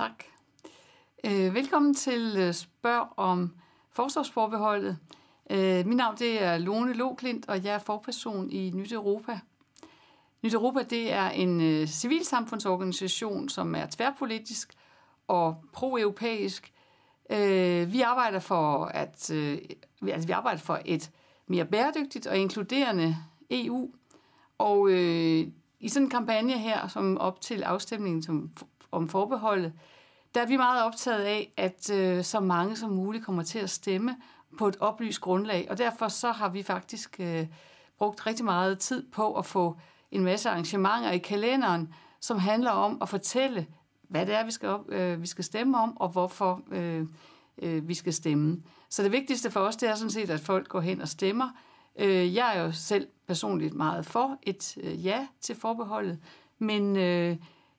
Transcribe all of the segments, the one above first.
Tak. Øh, velkommen til øh, Spørg om forsvarsforbeholdet. Øh, mit navn det er Lone Loklint, og jeg er forperson i Nyt Europa. Nyt Europa det er en civilsamfundsorganisation, som er tværpolitisk og pro-europæisk. Vi arbejder for at altså, vi arbejder for et mere bæredygtigt og inkluderende EU. Og øh, i sådan en kampagne her, som op til afstemningen som, om forbeholdet, der er vi meget optaget af, at øh, så mange som muligt kommer til at stemme på et oplyst grundlag. Og derfor så har vi faktisk øh, brugt rigtig meget tid på at få en masse arrangementer i kalenderen, som handler om at fortælle, hvad det er, vi skal, op, øh, vi skal stemme om, og hvorfor øh, øh, vi skal stemme. Så det vigtigste for os, det er sådan set, at folk går hen og stemmer. Øh, jeg er jo selv personligt meget for et øh, ja til forbeholdet, men øh,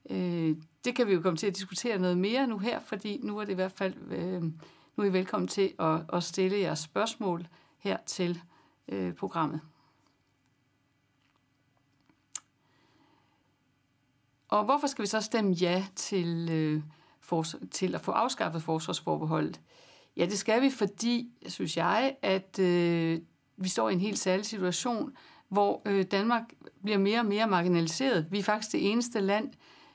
øh, det kan vi jo komme til at diskutere noget mere nu her, fordi nu er det i hvert fald, øh, nu er I velkommen til at, at stille jeres spørgsmål her til øh, programmet. Og hvorfor skal vi så stemme ja til, øh, for, til at få afskaffet forsvarsforbeholdet? Ja, det skal vi, fordi, synes jeg, at øh, vi står i en helt særlig situation, hvor øh, Danmark bliver mere og mere marginaliseret. Vi er faktisk det eneste land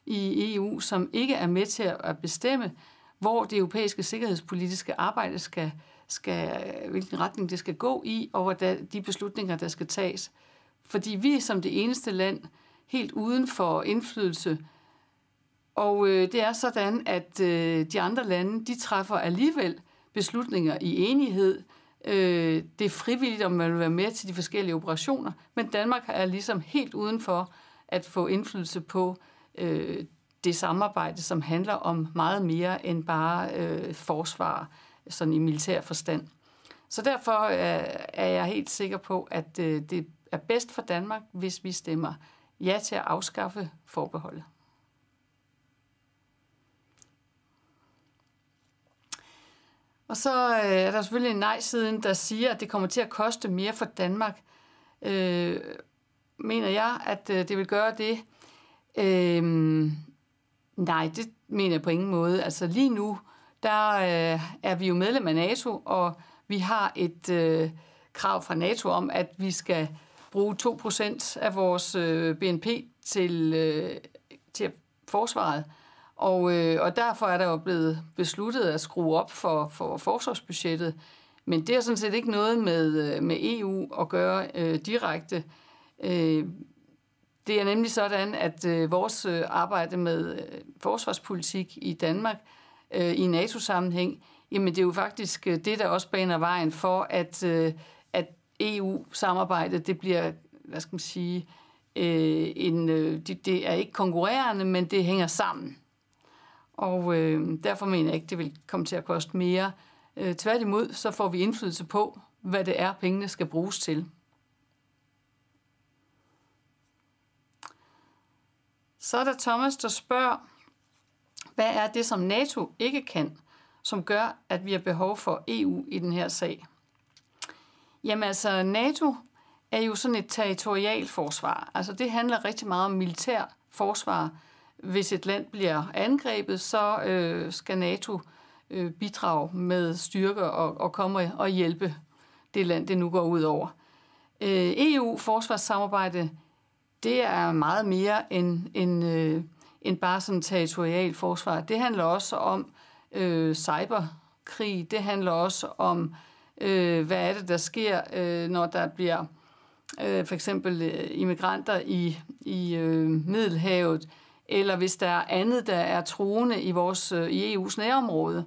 i EU, som ikke er med til at bestemme, hvor det europæiske sikkerhedspolitiske arbejde skal, skal hvilken retning det skal gå i, og hvordan de beslutninger, der skal tages. Fordi vi er som det eneste land helt uden for indflydelse. Og øh, det er sådan, at øh, de andre lande, de træffer alligevel beslutninger i enighed. Øh, det er frivilligt, om man vil være med til de forskellige operationer, men Danmark er ligesom helt uden for at få indflydelse på øh, øh, det samarbejde, som handler om meget mere end bare øh, forsvar, sådan i militær forstand. Så derfor øh, er jeg helt sikker på, at øh, det er bedst for Danmark, hvis vi stemmer ja til at afskaffe forbeholdet. Og så øh, er der selvfølgelig en nej-siden, der siger, at det kommer til at koste mere for Danmark. Øh, mener jeg, at øh, det vil gøre det? Øhm, nej, det mener jeg på ingen måde. Altså lige nu, der øh, er vi jo medlem af NATO, og vi har et øh, krav fra NATO om, at vi skal bruge 2% af vores øh, BNP til, øh, til forsvaret. Og, øh, og derfor er der jo blevet besluttet at skrue op for, for forsvarsbudgettet. Men det er sådan set ikke noget med, øh, med EU at gøre øh, direkte. Øh, det er nemlig sådan, at øh, vores øh, arbejde med øh, forsvarspolitik i Danmark øh, i NATO-sammenhæng, jamen det er jo faktisk øh, det, der også baner vejen for, at, øh, at EU-samarbejdet det bliver, hvad skal man sige, øh, en, øh, det, det er ikke konkurrerende, men det hænger sammen. Og øh, derfor mener jeg ikke, det vil komme til at koste mere. Øh, tværtimod, så får vi indflydelse på, hvad det er, pengene skal bruges til. Så er der Thomas, der spørger, hvad er det, som NATO ikke kan, som gør, at vi har behov for EU i den her sag? Jamen altså, NATO er jo sådan et territorialt forsvar. Altså det handler rigtig meget om militær forsvar, hvis et land bliver angrebet, så øh, skal NATO øh, bidrage med styrker og, og komme og hjælpe det land, det nu går ud over. Øh, EU-forsvarssamarbejde, det er meget mere end, end, øh, end bare sådan territorial forsvar. Det handler også om øh, cyberkrig, det handler også om, øh, hvad er det, der sker, øh, når der bliver øh, for eksempel øh, immigranter i, i øh, Middelhavet, eller hvis der er andet, der er troende i, vores, øh, i EU's nærområde.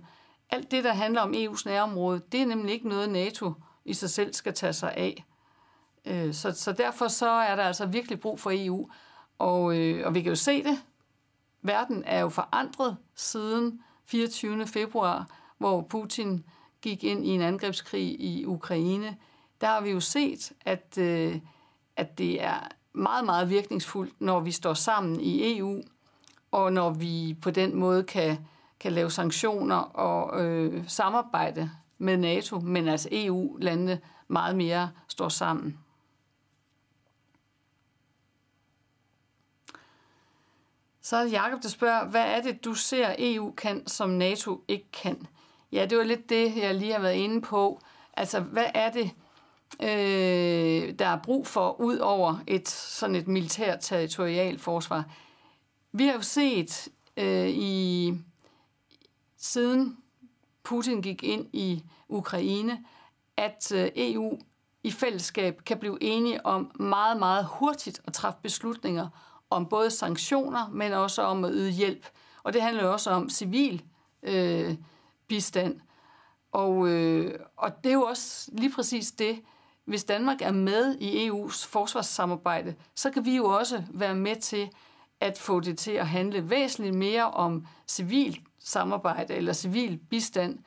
Alt det, der handler om EU's nærområde, det er nemlig ikke noget, NATO i sig selv skal tage sig af. Øh, så, så derfor så er der altså virkelig brug for EU. Og, øh, og vi kan jo se det. Verden er jo forandret siden 24. februar, hvor Putin gik ind i en angrebskrig i Ukraine. Der har vi jo set, at, øh, at det er meget, meget virkningsfuldt, når vi står sammen i EU, og når vi på den måde kan, kan lave sanktioner og øh, samarbejde med NATO, men altså EU-landene meget mere står sammen. Så er det Jacob, der spørger, hvad er det, du ser EU kan, som NATO ikke kan? Ja, det var lidt det, jeg lige har været inde på. Altså, hvad er det, øh, der er brug for, ud over et sådan et militært territorialt forsvar? Vi har jo set øh, i siden Putin gik ind i Ukraine, at øh, EU i fællesskab kan blive enige om meget, meget hurtigt at træffe beslutninger om både sanktioner, men også om at yde hjælp. Og det handler jo også om civil øh, bistand. Og, øh, og det er jo også lige præcis det, hvis Danmark er med i EU's forsvarssamarbejde, så kan vi jo også være med til at få det til at handle væsentligt mere om civil samarbejde eller civil bistand,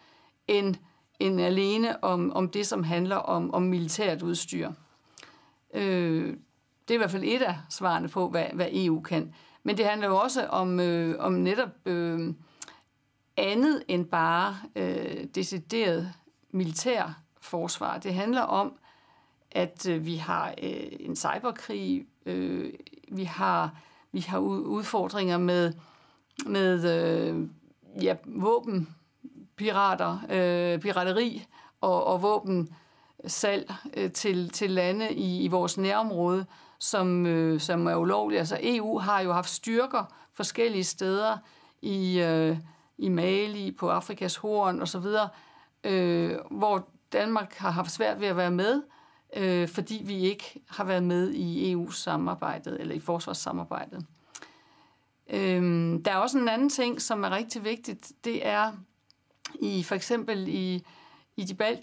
end, end alene om, om det, som handler om, om militært udstyr. Øh, det er i hvert fald et af svarene på, hvad, hvad EU kan. Men det handler jo også om, øh, om netop øh, andet end bare øh, decideret militær forsvar. Det handler om, at øh, vi har øh, en cyberkrig, øh, vi har vi har udfordringer med med øh, ja, våbenpirater, øh, pirateri og, og våben salg øh, til, til lande i, i vores nærområde, som, øh, som er ulovlige. Altså EU har jo haft styrker forskellige steder i, øh, i Mali, på Afrikas horn osv., øh, hvor Danmark har haft svært ved at være med, øh, fordi vi ikke har været med i EU-samarbejdet eller i forsvarssamarbejdet. Øh, der er også en anden ting, som er rigtig vigtigt. Det er i for eksempel i, i de bal,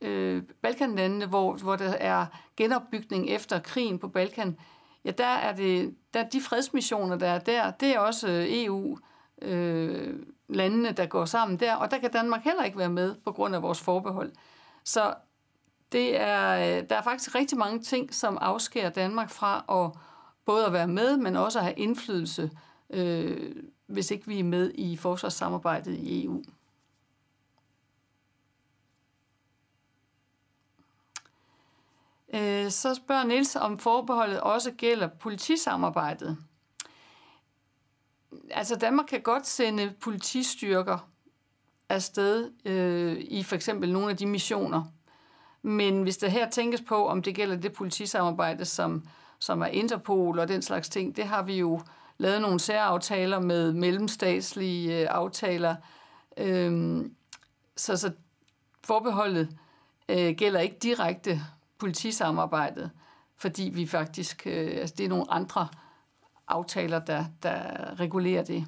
øh, Balkanlandene, hvor, hvor der er genopbygning efter krigen på Balkan. Ja, der er det der de fredsmissioner, der er der, det er også øh, EU øh, landene, der går sammen der, og der kan Danmark heller ikke være med på grund af vores forbehold. Så det er, øh, der er faktisk rigtig mange ting, som afskærer Danmark fra at både at være med, men også at have indflydelse øh, hvis ikke vi er med i forsvarssamarbejdet i EU. Øh, så spørger Niels, om forbeholdet også gælder politisamarbejdet. Altså Danmark kan godt sende politistyrker afsted øh, i for eksempel nogle af de missioner. Men hvis der her tænkes på, om det gælder det politisamarbejde, som, som er Interpol og den slags ting, det har vi jo lavet nogle særaftaler med mellemstatslige øh, aftaler. Øhm, så, så forbeholdet øh, gælder ikke direkte politisamarbejdet, fordi vi faktisk, øh, altså det er nogle andre aftaler, der, der regulerer det.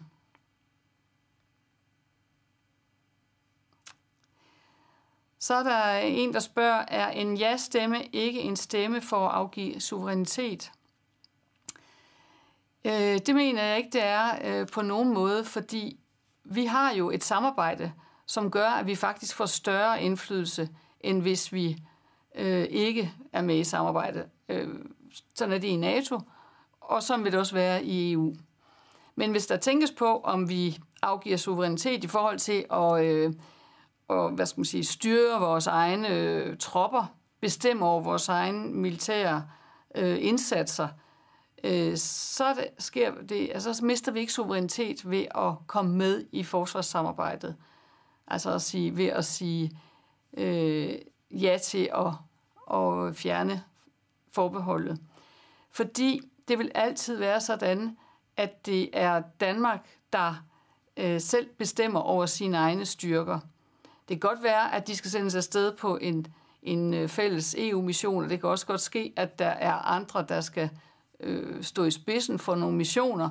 Så er der en, der spørger, er en ja-stemme ikke en stemme for at afgive suverænitet? Øh, det mener jeg ikke, det er øh, på nogen måde, fordi vi har jo et samarbejde, som gør, at vi faktisk får større indflydelse, end hvis vi øh, ikke er med i samarbejdet. Øh, sådan er det i NATO, og sådan vil det også være i EU. Men hvis der tænkes på, om vi afgiver suverænitet i forhold til at øh, og, hvad skal man sige, styre vores egne øh, tropper, bestemme over vores egne militære øh, indsatser, øh, så det, sker det, altså, så mister vi ikke suverænitet ved at komme med i forsvarssamarbejdet. Altså at sige, ved at sige øh, ja til at, at fjerne forbeholdet. Fordi det vil altid være sådan, at det er Danmark, der øh, selv bestemmer over sine egne styrker. Det kan godt være, at de skal sendes afsted på en, en øh, fælles EU-mission, og det kan også godt ske, at der er andre, der skal øh, stå i spidsen for nogle missioner,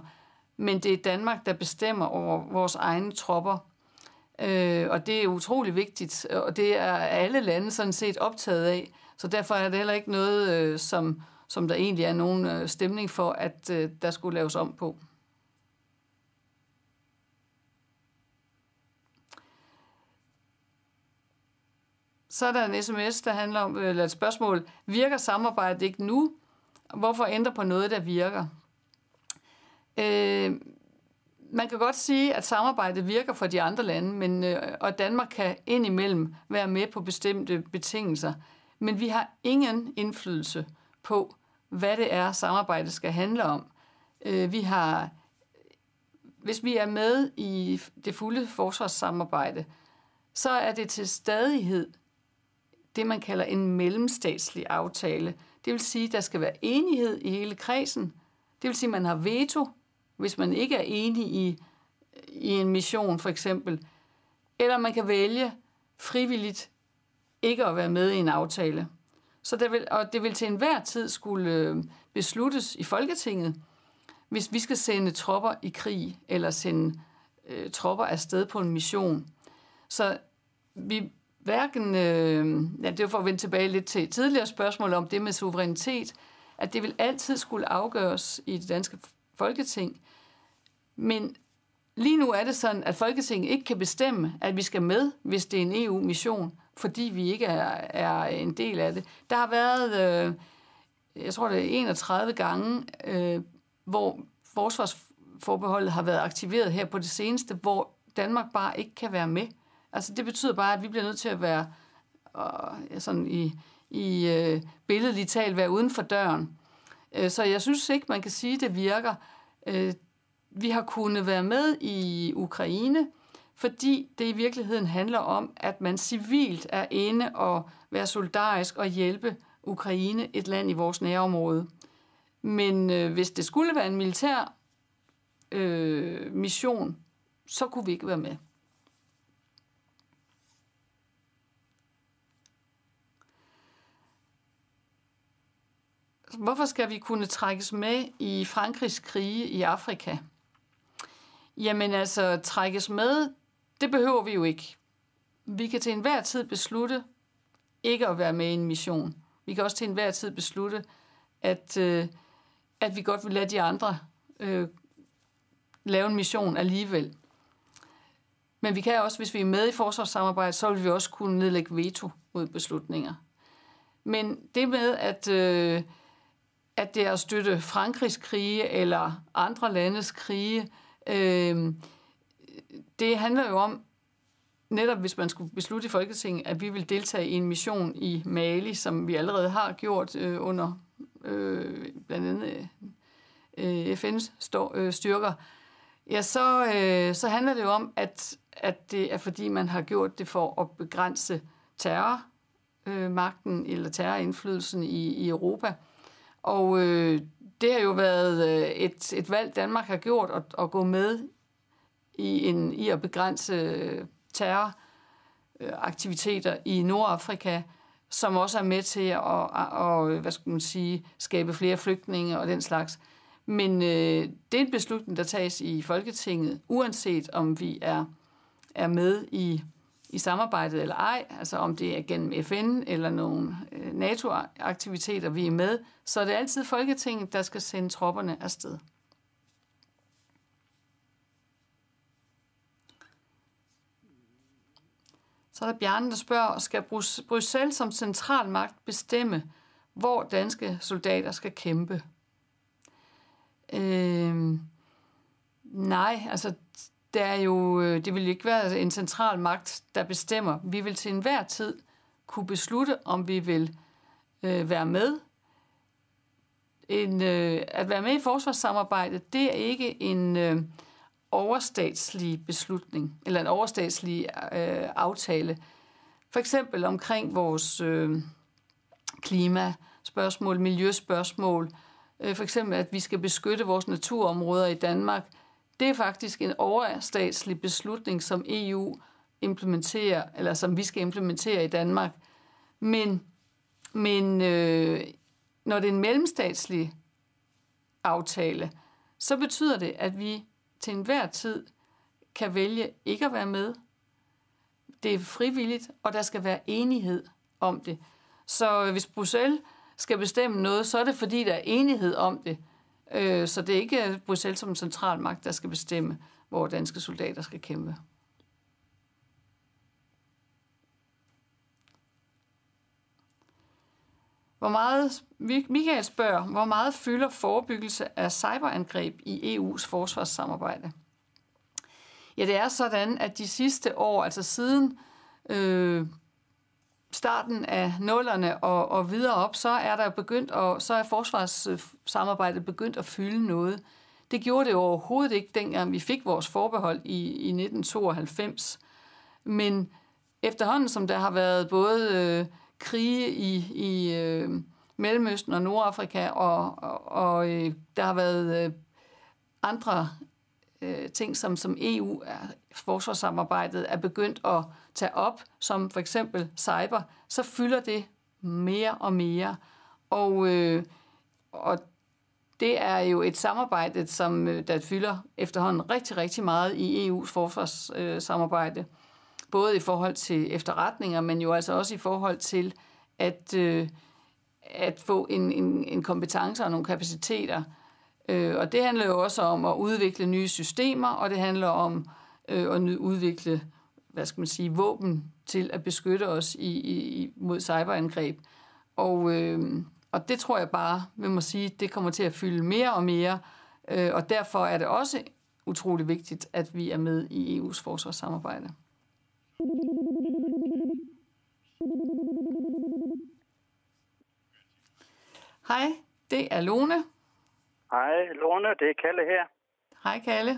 men det er Danmark, der bestemmer over vores egne tropper. Øh, og det er utrolig vigtigt, og det er alle lande sådan set optaget af. Så derfor er det heller ikke noget, øh, som, som der egentlig er nogen øh, stemning for, at øh, der skulle laves om på. Så er der en sms, der handler om, øh, eller et spørgsmål, virker samarbejdet ikke nu? Hvorfor ændre på noget, der virker? Øh, man kan godt sige, at samarbejdet virker for de andre lande, men, øh, og Danmark kan indimellem være med på bestemte betingelser. Men vi har ingen indflydelse på, hvad det er, samarbejdet skal handle om. Øh, vi har hvis vi er med i det fulde forsvarssamarbejde, så er det til stadighed det, man kalder en mellemstatslig aftale. Det vil sige, at der skal være enighed i hele kredsen. Det vil sige, at man har veto, hvis man ikke er enig i, i en mission for eksempel. Eller man kan vælge frivilligt ikke at være med i en aftale. Så det vil, og det vil til enhver tid skulle øh, besluttes i Folketinget, hvis vi skal sende tropper i krig, eller sende øh, tropper afsted på en mission. Så vi hverken, øh, ja, det er for at vende tilbage lidt til tidligere spørgsmål om det med suverænitet, at det vil altid skulle afgøres i det danske folketing. Men lige nu er det sådan, at Folketinget ikke kan bestemme, at vi skal med, hvis det er en EU-mission, fordi vi ikke er, er en del af det. Der har været, øh, jeg tror det er 31 gange, øh, hvor forsvarsforbeholdet har været aktiveret her på det seneste, hvor Danmark bare ikke kan være med. Altså det betyder bare, at vi bliver nødt til at være øh, sådan i, i øh, billedligt talt være uden for døren. Øh, så jeg synes ikke, man kan sige, at det virker. Øh, vi har kunnet være med i Ukraine, fordi det i virkeligheden handler om, at man civilt er inde og være solidarisk og hjælpe Ukraine, et land i vores nærområde. Men øh, hvis det skulle være en militær øh, mission, så kunne vi ikke være med. Hvorfor skal vi kunne trækkes med i Frankrigs krige i Afrika? Jamen altså, trækkes med, det behøver vi jo ikke. Vi kan til enhver tid beslutte ikke at være med i en mission. Vi kan også til enhver tid beslutte, at, øh, at vi godt vil lade de andre øh, lave en mission alligevel. Men vi kan også, hvis vi er med i forsvarssamarbejdet, så vil vi også kunne nedlægge veto mod beslutninger. Men det med, at, øh, at det er at støtte Frankrigs krige eller andre landes krige, øh, det handler jo om, netop hvis man skulle beslutte i Folketinget, at vi vil deltage i en mission i Mali, som vi allerede har gjort øh, under øh, blandt andet øh, FN's stå, øh, styrker, ja, så, øh, så handler det jo om, at, at det er fordi, man har gjort det for at begrænse terrormagten øh, eller terrorindflydelsen i, i Europa. Og øh, det har jo været øh, et, et valg, Danmark har gjort, at, at gå med i, en, i at begrænse øh, terroraktiviteter i Nordafrika, som også er med til at, at, at øh, hvad skal man sige, skabe flere flygtninge og den slags. Men øh, det er en beslutning, der tages i Folketinget, uanset om vi er, er med i, i samarbejdet eller ej, altså om det er gennem FN eller nogle øh, NATO-aktiviteter, vi er med, så er det altid Folketinget, der skal sende tropperne afsted. Så er der Bjarne, der spørger, skal Bruxelles som centralmagt bestemme, hvor danske soldater skal kæmpe? Øh, nej, altså det er jo, øh, det vil ikke være en central magt, der bestemmer. Vi vil til enhver tid kunne beslutte, om vi vil øh, være med. En, øh, at være med i forsvarssamarbejdet, det er ikke en øh, overstatslig beslutning, eller en overstatslig øh, aftale. For eksempel omkring vores øh, klimaspørgsmål, miljøspørgsmål, øh, for eksempel at vi skal beskytte vores naturområder i Danmark, det er faktisk en overstatslig beslutning, som EU implementerer, eller som vi skal implementere i Danmark. Men, men øh, når det er en mellemstatslig aftale, så betyder det, at vi til enhver tid kan vælge ikke at være med. Det er frivilligt, og der skal være enighed om det. Så hvis Bruxelles skal bestemme noget, så er det fordi, der er enighed om det. Øh, så det er ikke øh, Bruxelles som centralmagt, der skal bestemme, hvor danske soldater skal kæmpe. Hvor meget, Michael spørger, hvor meget fylder forebyggelse af cyberangreb i EU's forsvarssamarbejde? Ja, det er sådan, at de sidste år, altså siden øh, starten af nullerne og, og videre op, så er der begyndt at, så er forsvarssamarbejdet begyndt at fylde noget. Det gjorde det overhovedet ikke, dengang vi fik vores forbehold i, i 1992. Men efterhånden, som der har været både øh, krige i, i øh, Mellemøsten og Nordafrika, og, og, og øh, der har været øh, andre øh, ting, som, som EU, er, forsvarssamarbejdet, er begyndt at tage op, som for eksempel cyber, så fylder det mere og mere. Og, øh, og det er jo et samarbejde, som øh, der fylder efterhånden rigtig, rigtig meget i EU's forsvarssamarbejde. Både i forhold til efterretninger, men jo altså også i forhold til at, øh, at få en, en, en kompetence og nogle kapaciteter. Øh, og det handler jo også om at udvikle nye systemer, og det handler om øh, at udvikle hvad skal man sige, våben til at beskytte os i, i, mod cyberangreb. Og, øh, og det tror jeg bare, vi må sige, det kommer til at fylde mere og mere, øh, og derfor er det også utrolig vigtigt, at vi er med i EU's forsvarssamarbejde. Hej, det er Lone. Hej, Lone, det er Kalle her. Hej, Kalle.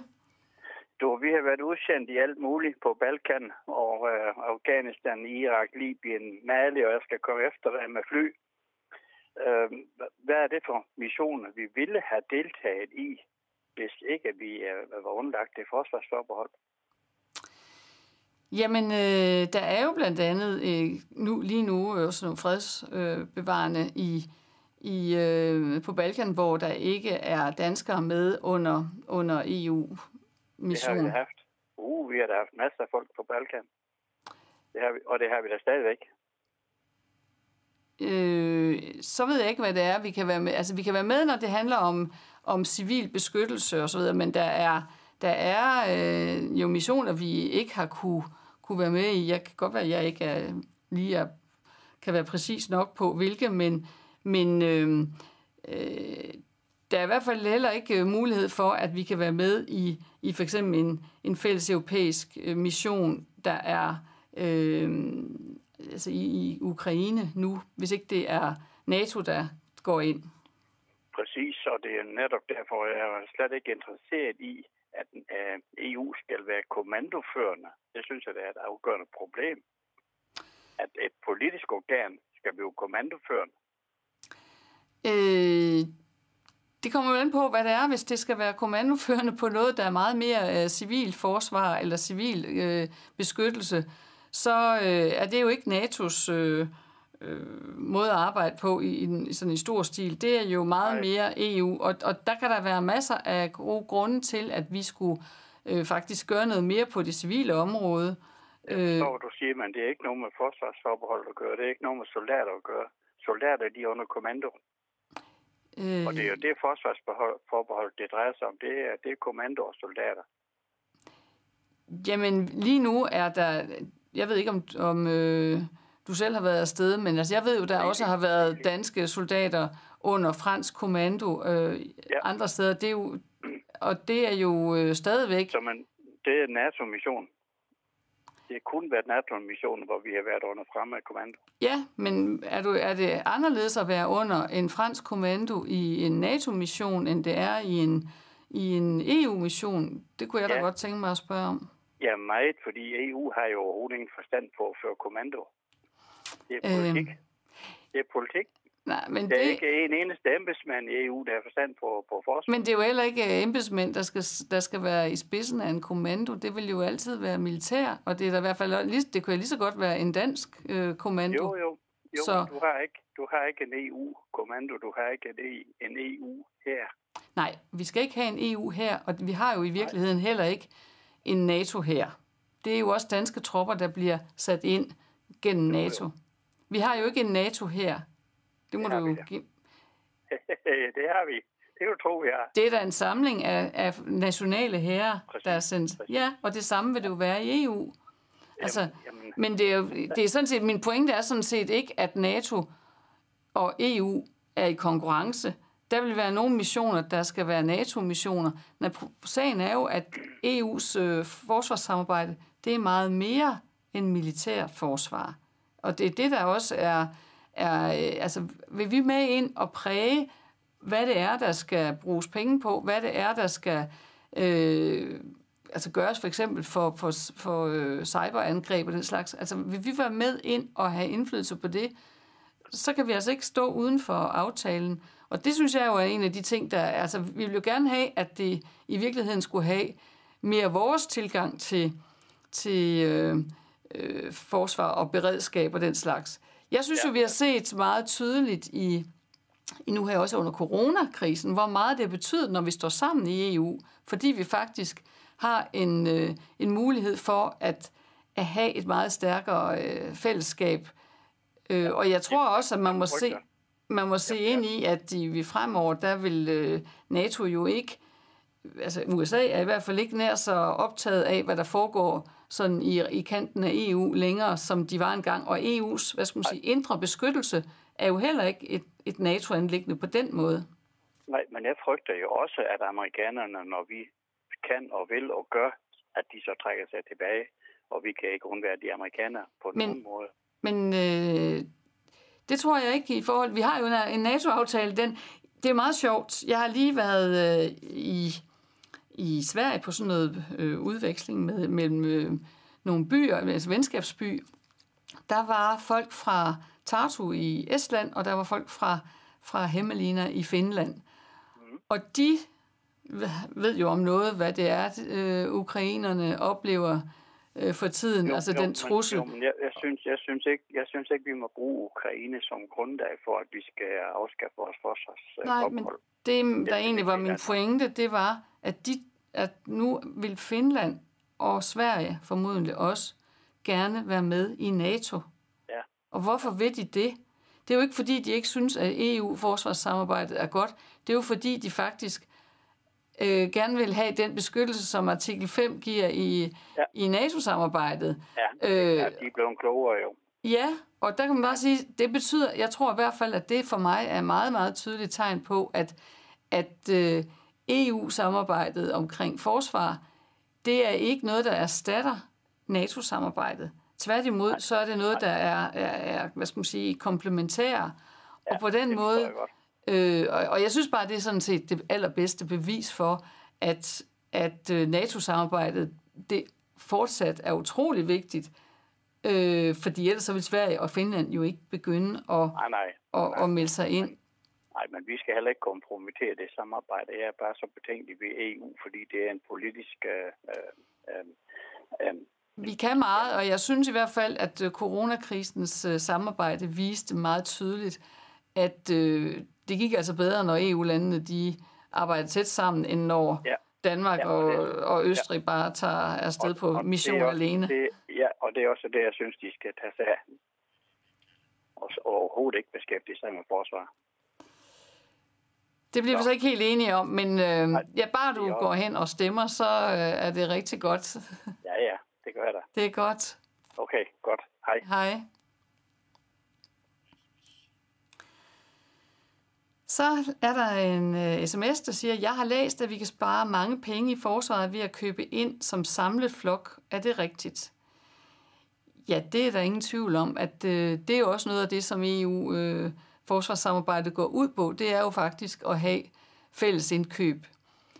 Du, vi har været udsendt i alt muligt på Balkan og øh, Afghanistan, Irak, Libyen, Mali, og jeg skal komme efter dig med fly. Øh, hvad er det for missioner, vi ville have deltaget i, hvis ikke vi øh, var underlagt det forsvarsforbehold? Jamen, øh, der er jo blandt andet øh, nu, lige nu også nogle fredsbevarende øh, i, i, øh, på Balkan, hvor der ikke er danskere med under, under EU-mission. Det har vi haft. Uh, vi har da haft masser af folk på Balkan. Det har vi, og det har vi da stadigvæk. Øh, så ved jeg ikke, hvad det er, vi kan være med. Altså, vi kan være med, når det handler om, om civil beskyttelse og så videre, men der er, der er øh, jo missioner, vi ikke har kunne, kunne være med i. Jeg kan godt være, at jeg ikke er, lige er, kan være præcis nok på, hvilke, men, men øh, øh, der er i hvert fald heller ikke øh, mulighed for, at vi kan være med i, i for eksempel en, en fælles europæisk øh, mission, der er øh, altså i, i Ukraine nu, hvis ikke det er NATO, der går ind. Præcis, og det er netop derfor, jeg er slet ikke interesseret i, at øh, EU skal være kommandoførende. Det synes jeg, det er et afgørende problem. At et politisk organ skal blive kommandoførende. Øh, det kommer jo an på, hvad det er, hvis det skal være kommandoførende på noget, der er meget mere øh, civil forsvar eller civil øh, beskyttelse, så øh, er det jo ikke NATO's øh, øh, måde at arbejde på i, i, i sådan en stor stil. Det er jo meget Nej. mere EU, og, og der kan der være masser af gode grunde til, at vi skulle øh, faktisk gøre noget mere på det civile område. Jeg forstår, du siger, men det er ikke noget med forsvarsforbehold at gøre. Det er ikke noget med soldater at gøre. Soldater, de er under kommando. Øh... Og det er jo det forsvarsforbehold, det drejer sig om. Det er, det er kommando og soldater. Jamen, lige nu er der... Jeg ved ikke, om, om øh, du selv har været afsted, men altså, jeg ved jo, der Nej, også har været danske soldater under fransk kommando øh, ja. andre steder. Det er jo, og det er jo øh, stadigvæk... Så man, det er NATO-mission det har kun været NATO-mission, hvor vi har været under fremme af kommando. Ja, men er, du, er det anderledes at være under en fransk kommando i en NATO-mission, end det er i en, i en EU-mission? Det kunne jeg ja. da godt tænke mig at spørge om. Ja, meget, fordi EU har jo overhovedet ingen forstand på at føre kommando. Det er politik. Øh, det er politik. Nej, men der er det... ikke en eneste embedsmand i EU, der har forstand på, på forsvar. Men det er jo heller ikke øh, embedsmænd, der skal, der skal være i spidsen af en kommando. Det vil jo altid være militær, og det er der i hvert fald lige, det kunne lige så godt være en dansk øh, kommando. Jo, jo. Jo, så... du, har ikke, du har ikke en EU-kommando, du har ikke en EU her. Nej, vi skal ikke have en EU her, og vi har jo i virkeligheden Nej. heller ikke en NATO her. Det er jo også danske tropper, der bliver sat ind gennem jo, NATO. Jo. Vi har jo ikke en NATO her. Det må det du jo give. det har vi. Det kan du tro, vi har. Det er da en samling af, af nationale herrer, der er sendt. Præcis. Ja, og det samme vil det jo være i EU. Jamen, altså, jamen, men det er, jo, det er sådan set, min pointe er sådan set ikke, at NATO og EU er i konkurrence. Der vil være nogle missioner, der skal være NATO-missioner. Men sagen er jo, at EU's øh, forsvarssamarbejde, det er meget mere end militær forsvar. Og det er det, der også er er, øh, altså, vil vi med ind og præge hvad det er, der skal bruges penge på, hvad det er, der skal øh, altså gøres for eksempel for, for, for øh, cyberangreb og den slags. Altså vil vi være med ind og have indflydelse på det, så kan vi altså ikke stå uden for aftalen. Og det synes jeg jo er en af de ting, der... Altså, vi vil jo gerne have, at det i virkeligheden skulle have mere vores tilgang til, til øh, øh, forsvar og beredskab og den slags. Jeg synes ja. jo, vi har set meget tydeligt i, i nu her også under coronakrisen, hvor meget det betyder, når vi står sammen i EU, fordi vi faktisk har en, øh, en mulighed for at, at have et meget stærkere øh, fællesskab. Øh, og jeg tror også, at man må se, man må se ind i, at de, vi fremover, der vil øh, NATO jo ikke, altså USA er i hvert fald ikke nær så optaget af, hvad der foregår sådan i, i kanten af EU længere, som de var engang. Og EU's, hvad skal man sige, indre beskyttelse er jo heller ikke et, et NATO-anlæggende på den måde. Nej, men jeg frygter jo også, at amerikanerne, når vi kan og vil og gør, at de så trækker sig tilbage, og vi kan ikke undvære de amerikanere på men, nogen måde. Men øh, det tror jeg ikke i forhold... Vi har jo en, en NATO-aftale, den, det er meget sjovt. Jeg har lige været øh, i, i Sverige på sådan noget øh, udveksling med, mellem øh, nogle byer, altså venskabsby. Der var folk fra Tartu i Estland, og der var folk fra, fra Hemmelina i Finland. Mm. Og de ved jo om noget, hvad det er, øh, ukrainerne oplever øh, for tiden, jo, altså jo, den trussel. Men, jo, men jeg, jeg, synes, jeg, synes ikke, jeg synes ikke, vi må bruge Ukraine som grundlag for, at vi skal afskaffe vores forsvars Nej, men det, der egentlig var min pointe, det var, at, de, at nu vil Finland og Sverige formodentlig også gerne være med i NATO. Ja. Og hvorfor vil de det? Det er jo ikke fordi, de ikke synes, at EU-forsvarssamarbejdet er godt. Det er jo fordi, de faktisk øh, gerne vil have den beskyttelse, som artikel 5 giver i, ja. i NATO-samarbejdet. Ja, øh, ja, de er blevet klogere jo. Ja, og der kan man bare sige, det betyder, jeg tror i hvert fald, at det for mig er meget, meget tydeligt tegn på, at, at øh, EU-samarbejdet omkring forsvar, det er ikke noget, der erstatter NATO-samarbejdet. Tværtimod, så er det noget, der er, er, er hvad skal man sige, komplementære. Ja, og på den måde, Øh, og, og jeg synes bare, det er sådan set det allerbedste bevis for, at, at øh, NATO-samarbejdet det fortsat er utrolig vigtigt, øh, fordi ellers så vil Sverige og Finland jo ikke begynde at, nej, nej, at, nej. at melde sig ind. Nej, men vi skal heller ikke kompromittere det samarbejde. Jeg er bare så betænkelig ved EU, fordi det er en politisk... Øh, øh, øh, vi kan meget, og jeg synes i hvert fald, at øh, coronakrisens øh, samarbejde viste meget tydeligt, at øh, det gik altså bedre, når EU-landene de arbejder tæt sammen, end når ja. Danmark ja, og, og, og Østrig ja. bare tager afsted og, på og mission også, alene. Det, ja, og det er også det, jeg synes, de skal tage sig af. Og overhovedet ikke beskæftige sig med forsvar. Det bliver vi så ikke helt enige om, men øh, ja, bare du går hen og stemmer, så øh, er det rigtig godt. ja, ja, det gør jeg da. Det er godt. Okay, godt. Hej. Hej. Så er der en uh, sms, der siger, jeg har læst, at vi kan spare mange penge i forsvaret ved at købe ind som samlet flok. Er det rigtigt? Ja, det er der ingen tvivl om, at uh, det er jo også noget af det, som EU uh, forsvarssamarbejdet går ud på. Det er jo faktisk at have fælles indkøb.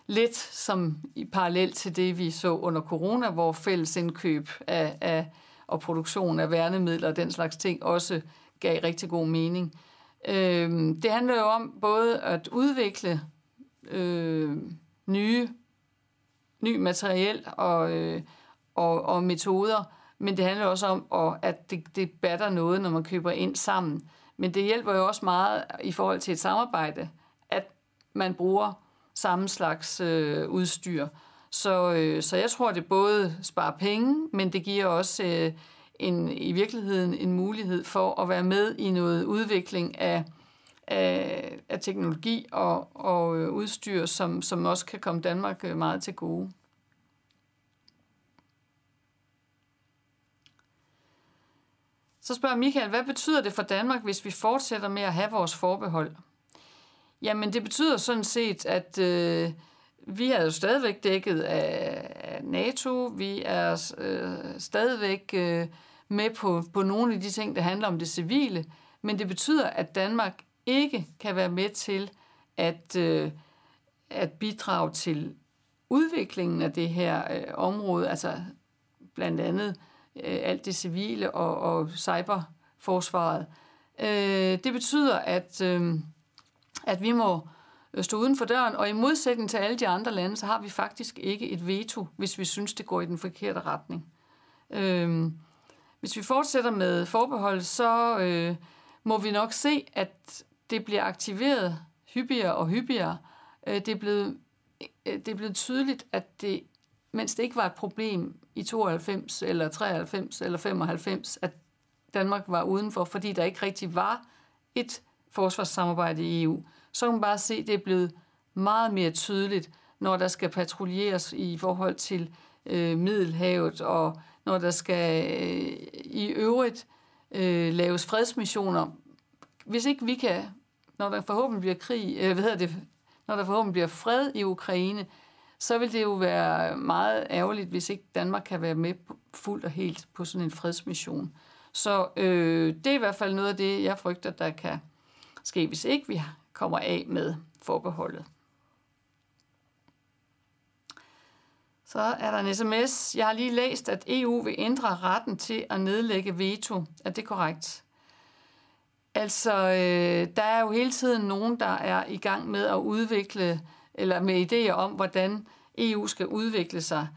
Lidt som i parallel til det, vi så under corona, hvor fælles indkøb af, af, og produktion af værnemidler og den slags ting også gav rigtig god mening. Øh, det handler jo om både at udvikle øh, nye, ny materiel og, øh, og, og metoder, men det handler også om, at det, det batter noget, når man køber ind sammen. Men det hjælper jo også meget i forhold til et samarbejde, at man bruger samme slags øh, udstyr. Så, øh, så jeg tror, det både sparer penge, men det giver også øh, en, i virkeligheden en mulighed for at være med i noget udvikling af, af, af teknologi og, og øh, udstyr, som, som også kan komme Danmark øh, meget til gode. Så spørger Michael, hvad betyder det for Danmark, hvis vi fortsætter med at have vores forbehold? Jamen, det betyder sådan set, at øh, vi er jo stadigvæk dækket af, af NATO. Vi er øh, stadigvæk øh, med på, på nogle af de ting, der handler om det civile, men det betyder, at Danmark ikke kan være med til at, øh, at bidrage til udviklingen af det her øh, område, altså blandt andet øh, alt det civile og, og cyberforsvaret. Øh, det betyder, at, øh, at vi må stå uden for døren, og i modsætning til alle de andre lande, så har vi faktisk ikke et veto, hvis vi synes, det går i den forkerte retning. Øh, hvis vi fortsætter med forbehold, så øh, må vi nok se, at det bliver aktiveret hyppigere og hyppigere. Øh, det, er blevet, øh, det er blevet tydeligt, at det, mens det ikke var et problem i 92 eller 93 eller 95, at Danmark var udenfor, fordi der ikke rigtig var et forsvarssamarbejde i EU, så kan man bare se, at det er blevet meget mere tydeligt, når der skal patruljeres i forhold til øh, Middelhavet, og når der skal øh, i øvrigt øh, laves fredsmissioner. Hvis ikke vi kan, når der forhåbentlig bliver krig, øh, hvad hedder det, når der forhåbentlig bliver fred i Ukraine, så vil det jo være meget ærgerligt, hvis ikke Danmark kan være med fuldt og helt på sådan en fredsmission. Så øh, det er i hvert fald noget af det, jeg frygter, der kan ske, hvis ikke vi kommer af med forbeholdet. Så er der en sms. Jeg har lige læst, at EU vil ændre retten til at nedlægge veto. Er det korrekt? Altså, øh, der er jo hele tiden nogen, der er i gang med at udvikle, eller med idéer om, hvordan EU skal udvikle sig.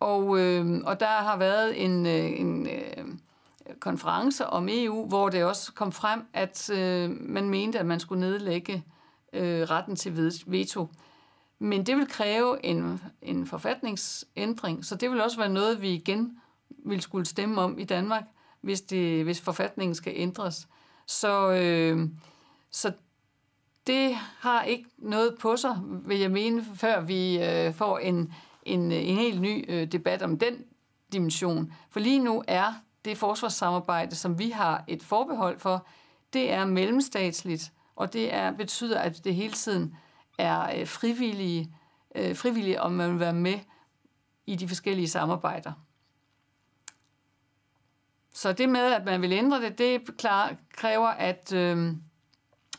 Og, øh, og der har været en, øh, en øh, konference om EU, hvor det også kom frem, at øh, man mente, at man skulle nedlægge øh, retten til veto. Men det vil kræve en, en forfatningsændring, så det vil også være noget, vi igen vil skulle stemme om i Danmark, hvis, det, hvis forfatningen skal ændres. Så, øh, så det har ikke noget på sig, vil jeg mene, før vi øh, får en, en, en helt ny øh, debat om den dimension. For lige nu er det forsvarssamarbejde, som vi har et forbehold for, det er mellemstatsligt, og det er, betyder, at det hele tiden er øh, frivillige, øh, frivillige, om man vil være med i de forskellige samarbejder. Så det med, at man vil ændre det, det klar, kræver, at, øh,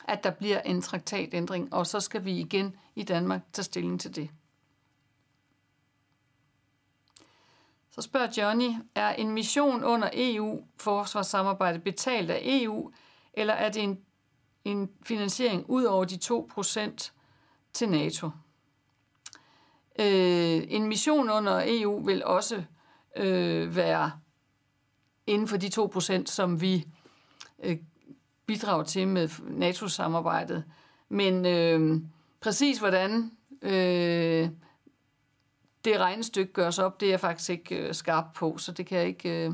at der bliver en traktatændring, og så skal vi igen i Danmark tage stilling til det. Så spørger Johnny, er en mission under EU-forsvarssamarbejde betalt af EU, eller er det en, en finansiering ud over de 2% til NATO? Øh, en mission under EU vil også øh, være inden for de 2%, som vi øh, bidrager til med NATO-samarbejdet. Men øh, præcis hvordan øh, det regnestykke gøres op, det er jeg faktisk ikke øh, skarp på, så det kan jeg ikke, øh,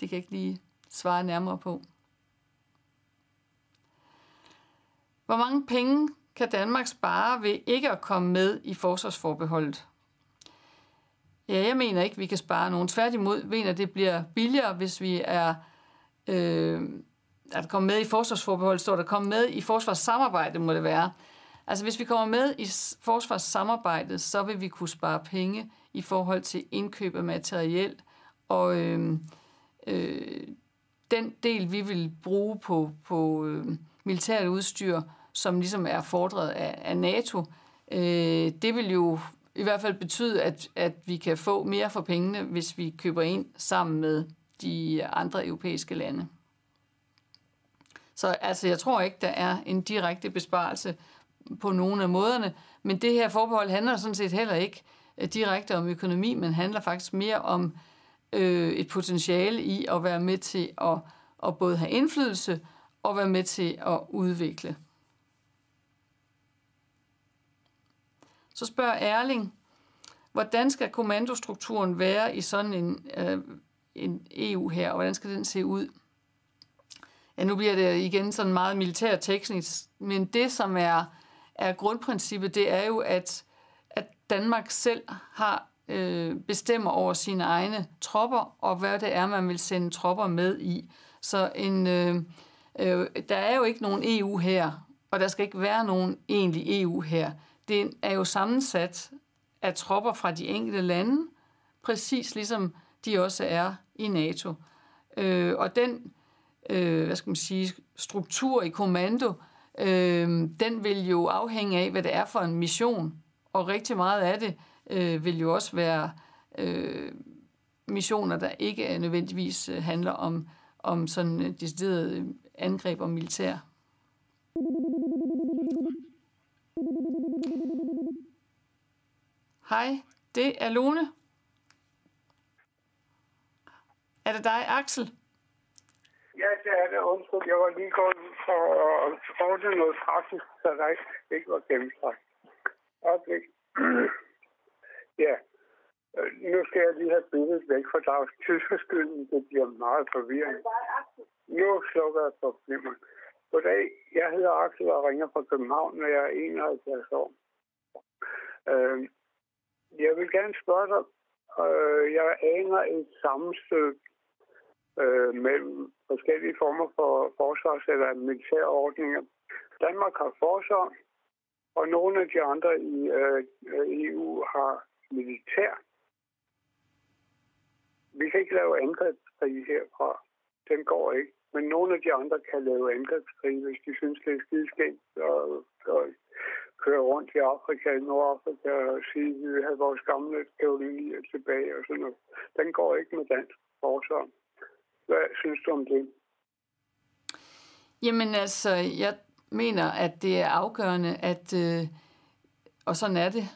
det kan jeg ikke lige svare nærmere på. Hvor mange penge kan Danmark spare ved ikke at komme med i forsvarsforbeholdet? Ja, jeg mener ikke, vi kan spare nogen. Tværtimod mener det bliver billigere, hvis vi er øh, at komme med i forsvarsforbeholdet, står der komme med i forsvarssamarbejdet, må det være. Altså hvis vi kommer med i forsvarssamarbejdet, så vil vi kunne spare penge i forhold til indkøb af materiel, og øh, øh, den del, vi vil bruge på, på øh, militært udstyr, som ligesom er fordret af, af NATO, øh, det vil jo i hvert fald betyde, at, at vi kan få mere for pengene, hvis vi køber ind sammen med de andre europæiske lande. Så altså, jeg tror ikke, der er en direkte besparelse på nogen af måderne, men det her forbehold handler sådan set heller ikke øh, direkte om økonomi, men handler faktisk mere om øh, et potentiale i at være med til at, at både have indflydelse og være med til at udvikle. Så spørger Erling, hvordan skal kommandostrukturen være i sådan en, øh, en EU her, og hvordan skal den se ud? Ja, nu bliver det igen sådan meget militær teknisk, men det, som er, er grundprincippet, det er jo, at, at Danmark selv har øh, bestemmer over sine egne tropper, og hvad det er, man vil sende tropper med i. Så en, øh, øh, der er jo ikke nogen EU her, og der skal ikke være nogen egentlig EU her det er jo sammensat af tropper fra de enkelte lande, præcis ligesom de også er i NATO. Øh, og den øh, hvad skal man sige, struktur i kommando, øh, den vil jo afhænge af, hvad det er for en mission. Og rigtig meget af det øh, vil jo også være øh, missioner, der ikke nødvendigvis øh, handler om, om sådan øh, decideret øh, angreb og militær. Hej, det er Lone. Er det dig, Axel? Ja, det er det. Undskyld, jeg var lige gået for at ordne noget praktisk, så der ikke, ikke var gennemtrækt. Okay. ja, øh, nu skal jeg lige have billedet væk, for der er tidsforskylden. Det bliver meget forvirrende. Nu slukker jeg for flimmeren. Goddag, jeg hedder Axel og ringer fra København, og jeg er 71 år. Øh, jeg vil gerne spørge dig, øh, jeg aner et sammenstød øh, mellem forskellige former for forsvars- eller militære ordninger. Danmark har forsvar, og nogle af de andre i øh, EU har militær. Vi kan ikke lave angrebskrig herfra. Den går ikke. Men nogle af de andre kan lave angrebskrig, hvis de synes, det er skideskægt og, og køre rundt i Afrika, i Nordafrika og sige, at vi vil have vores gamle teorier tilbage og sådan noget. Den går ikke med dansk forsvar. Hvad synes du om det? Jamen altså, jeg mener, at det er afgørende, at, øh, og sådan er det,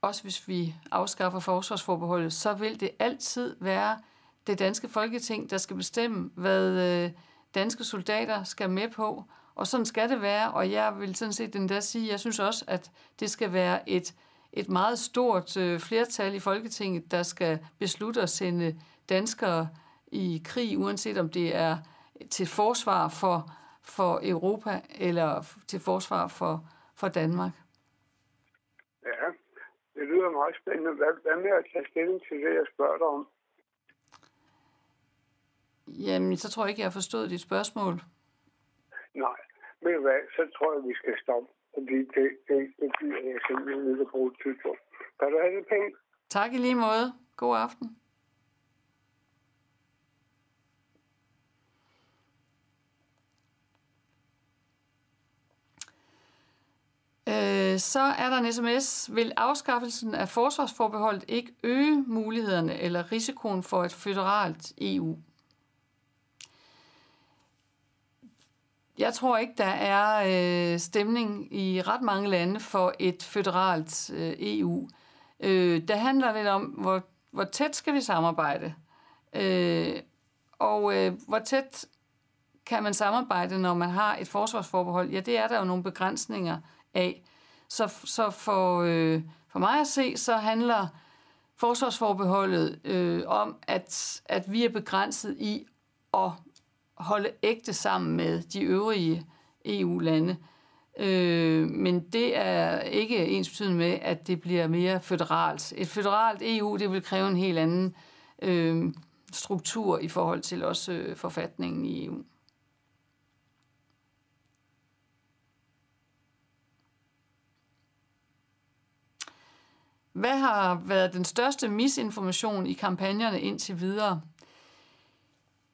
også hvis vi afskaffer forsvarsforbeholdet, så vil det altid være det danske folketing, der skal bestemme, hvad øh, danske soldater skal med på. Og sådan skal det være, og jeg vil sådan set endda sige, jeg synes også, at det skal være et, et meget stort øh, flertal i Folketinget, der skal beslutte at sende danskere i krig, uanset om det er til forsvar for, for Europa eller til forsvar for, for Danmark. Ja, det lyder meget spændende. Hvad, hvad med at tage stilling til det, jeg spørger dig om? Jamen, så tror jeg ikke, jeg har forstået dit spørgsmål. Nej, men hvad, så tror jeg, vi skal stoppe. Fordi det, det, det bliver jeg simpelthen ikke at bruge tid på. Kan du have det pænt? Tak i lige måde. God aften. Øh, så er der en sms. Vil afskaffelsen af forsvarsforbeholdet ikke øge mulighederne eller risikoen for et føderalt EU? Jeg tror ikke, der er øh, stemning i ret mange lande for et føderalt øh, EU. Øh, der handler lidt om, hvor, hvor tæt skal vi samarbejde? Øh, og øh, hvor tæt kan man samarbejde, når man har et forsvarsforbehold? Ja, det er der jo nogle begrænsninger af. Så, så for, øh, for mig at se, så handler forsvarsforbeholdet øh, om, at, at vi er begrænset i at holde ægte sammen med de øvrige EU-lande. Øh, men det er ikke ens betydende med, at det bliver mere føderalt. Et føderalt EU, det vil kræve en helt anden øh, struktur i forhold til også øh, forfatningen i EU. Hvad har været den største misinformation i kampagnerne indtil videre?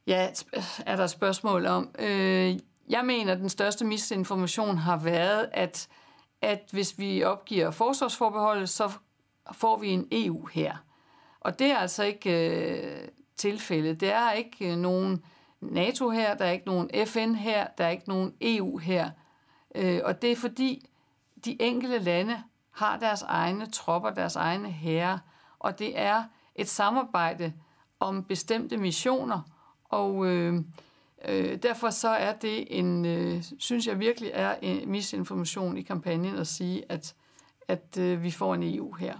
Ja, er der spørgsmål om. Øh, jeg mener, at den største misinformation har været, at, at hvis vi opgiver forsvarsforbeholdet, så får vi en EU her. Og det er altså ikke øh, tilfældet. Der er ikke øh, nogen NATO her, der er ikke nogen FN her, der er ikke nogen EU her. Øh, og det er fordi, de enkelte lande har deres egne tropper, deres egne herrer, og det er et samarbejde om bestemte missioner, og øh, øh, derfor så er det en, øh, synes jeg virkelig er en misinformation i kampagnen at sige, at, at øh, vi får en EU her.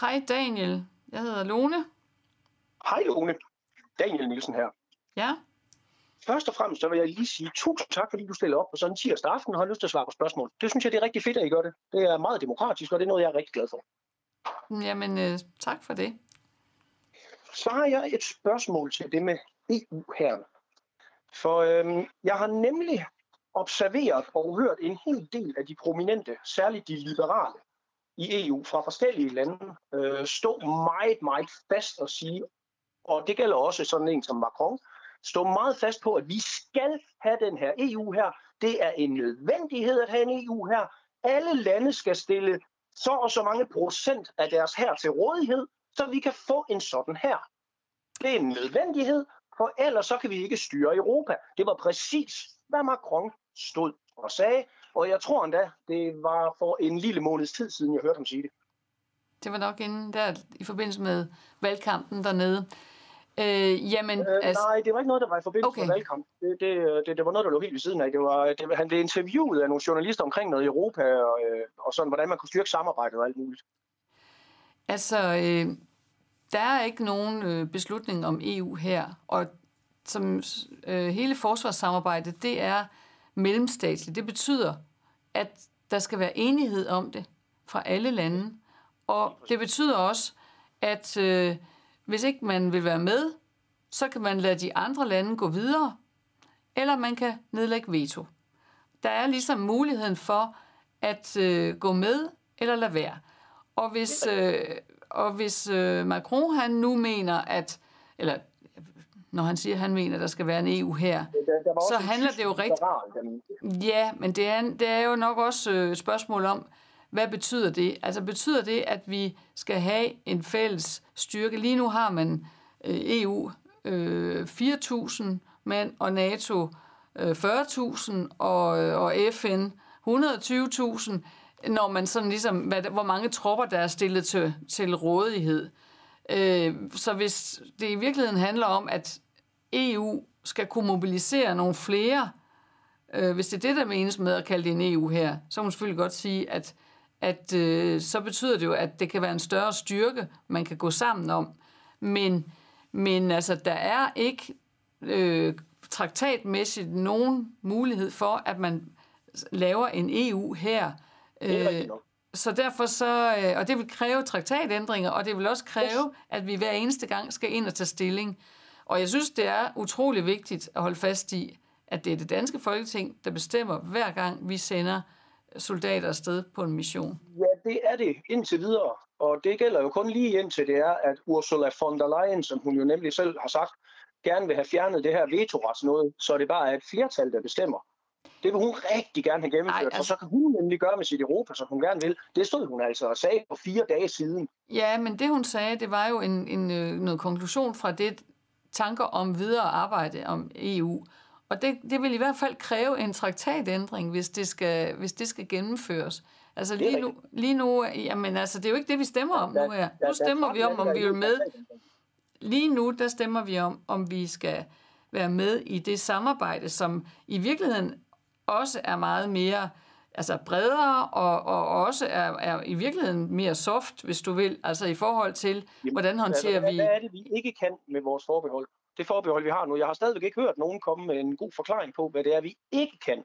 Hej Daniel, jeg hedder Lone. Hej Lone, Daniel Nielsen her. Ja. Først og fremmest så vil jeg lige sige tusind tak, fordi du stiller op på sådan en tirsdag aften og har lyst til at svare på spørgsmål. Det synes jeg, det er rigtig fedt, at I gør det. Det er meget demokratisk, og det er noget, jeg er rigtig glad for. Jamen, øh, tak for det. Så har jeg et spørgsmål til det med EU her. For øhm, jeg har nemlig observeret og hørt en hel del af de prominente, særligt de liberale i EU fra forskellige lande, øh, stå meget, meget fast og sige, og det gælder også sådan en som Macron, stå meget fast på, at vi skal have den her EU her. Det er en nødvendighed at have en EU her. Alle lande skal stille så og så mange procent af deres her til rådighed, så vi kan få en sådan her. Det er en nødvendighed, for ellers så kan vi ikke styre Europa. Det var præcis, hvad Macron stod og sagde, og jeg tror endda, det var for en lille måneds tid siden, jeg hørte ham sige det. Det var nok inden der i forbindelse med valgkampen dernede. Øh, jamen, øh, altså... Nej, det var ikke noget, der var i forbindelse okay. med valgkamp. Det, det, det, det var noget, der lå helt ved siden af. Det var, det, han blev interviewet af nogle journalister omkring noget i Europa, og, øh, og sådan, hvordan man kunne styrke samarbejdet og alt muligt. Altså, øh, der er ikke nogen øh, beslutning om EU her, og som øh, hele forsvarssamarbejdet, det er mellemstatsligt. Det betyder, at der skal være enighed om det fra alle lande, og det betyder også, at øh, hvis ikke man vil være med, så kan man lade de andre lande gå videre, eller man kan nedlægge veto. Der er ligesom muligheden for at øh, gå med eller lade være. Og hvis, øh, og hvis øh, Macron han nu mener, at, eller når han siger, at han mener, at der skal være en EU her, så handler det jo rigtigt. Ja, men det er, det er jo nok også øh, et spørgsmål om, hvad betyder det? Altså betyder det, at vi skal have en fælles styrke? Lige nu har man øh, EU øh, 4.000 mand og NATO øh, 40.000 og, øh, og FN 120.000, når man sådan ligesom, hvad, hvor mange tropper, der er stillet til, til rådighed. Øh, så hvis det i virkeligheden handler om, at EU skal kunne mobilisere nogle flere, øh, hvis det er det, der menes med at kalde det en EU her, så må man selvfølgelig godt sige, at at øh, så betyder det jo, at det kan være en større styrke, man kan gå sammen om. Men, men altså, der er ikke øh, traktatmæssigt nogen mulighed for, at man laver en EU her. Øh, så derfor så, øh, og det vil kræve traktatændringer, og det vil også kræve, at vi hver eneste gang skal ind og tage stilling. Og jeg synes, det er utrolig vigtigt at holde fast i, at det er det danske folketing, der bestemmer hver gang, vi sender soldater afsted på en mission? Ja, det er det indtil videre. Og det gælder jo kun lige indtil det er, at Ursula von der Leyen, som hun jo nemlig selv har sagt, gerne vil have fjernet det her vetoretsnåde, så det bare er et flertal, der bestemmer. Det vil hun rigtig gerne have gennemført, Ej, altså... for så kan hun nemlig gøre med sit Europa, som hun gerne vil. Det stod hun altså og sagde for fire dage siden. Ja, men det hun sagde, det var jo en, en, øh, noget konklusion fra det tanker om videre arbejde om EU. Og det, det vil i hvert fald kræve en traktatændring, hvis det skal, hvis det skal gennemføres. Altså lige nu, lige nu, jamen altså, det er jo ikke det, vi stemmer om nu her. Nu stemmer vi om, om vi vil med. Lige nu, der stemmer vi om, om vi skal være med i det samarbejde, som i virkeligheden også er meget mere altså bredere og, og også er, er i virkeligheden mere soft, hvis du vil, altså i forhold til, hvordan håndterer vi... Hvad er det, vi ikke kan med vores forbehold? Det forbehold, vi har nu. Jeg har stadigvæk ikke hørt nogen komme med en god forklaring på, hvad det er, vi ikke kan.